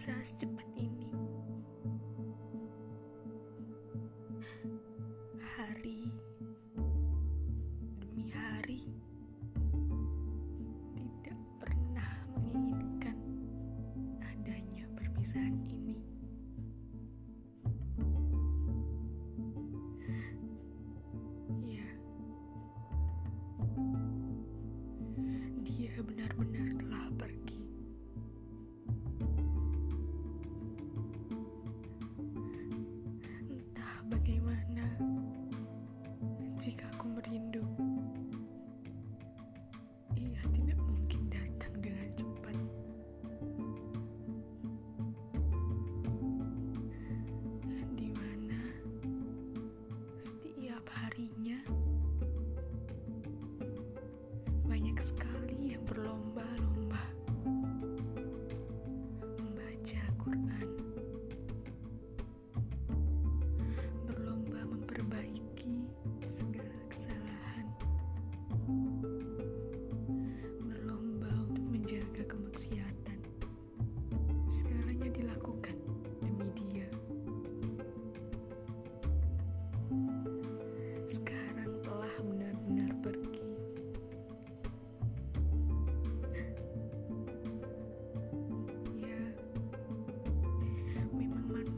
bisa secepat ini. Hari demi hari tidak pernah menginginkan adanya perpisahan ini. Bagaimana jika aku merindu,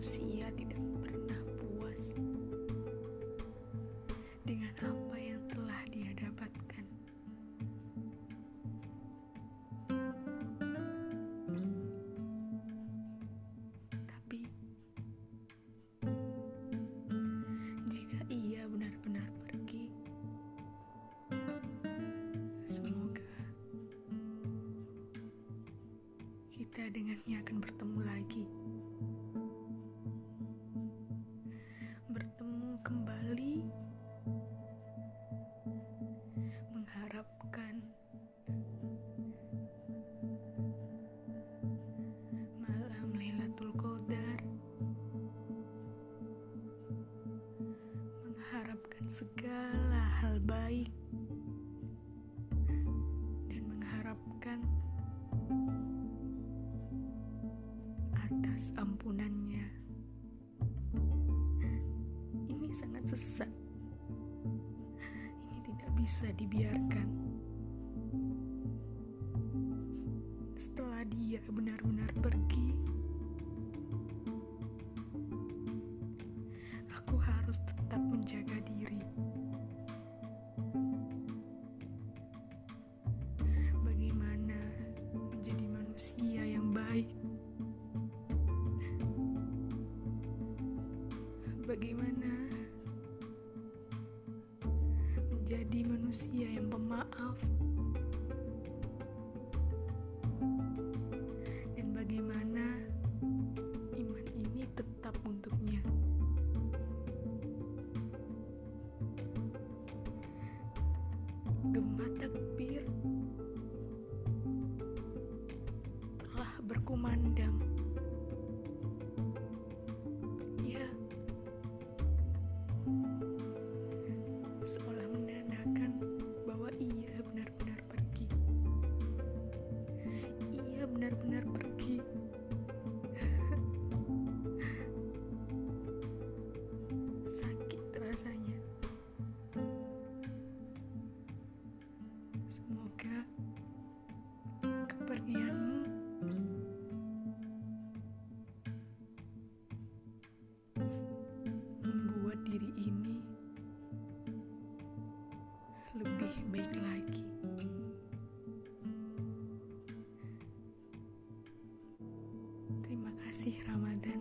manusia tidak pernah puas dengan apa yang telah dia dapatkan. Tapi, jika ia benar-benar pergi, semoga kita dengannya akan bertemu lagi. Segala hal baik, dan mengharapkan atas ampunannya. Ini sangat sesat. Ini tidak bisa dibiarkan. Setelah dia benar-benar pergi, manusia yang baik? Bagaimana menjadi manusia yang pemaaf? Dan bagaimana iman ini tetap untuknya? Gema berkumandang. Ya, seolah menandakan bahwa ia benar-benar pergi. Ia benar-benar pergi. Sakit rasanya. Semoga kepergianmu kasih Ramadan.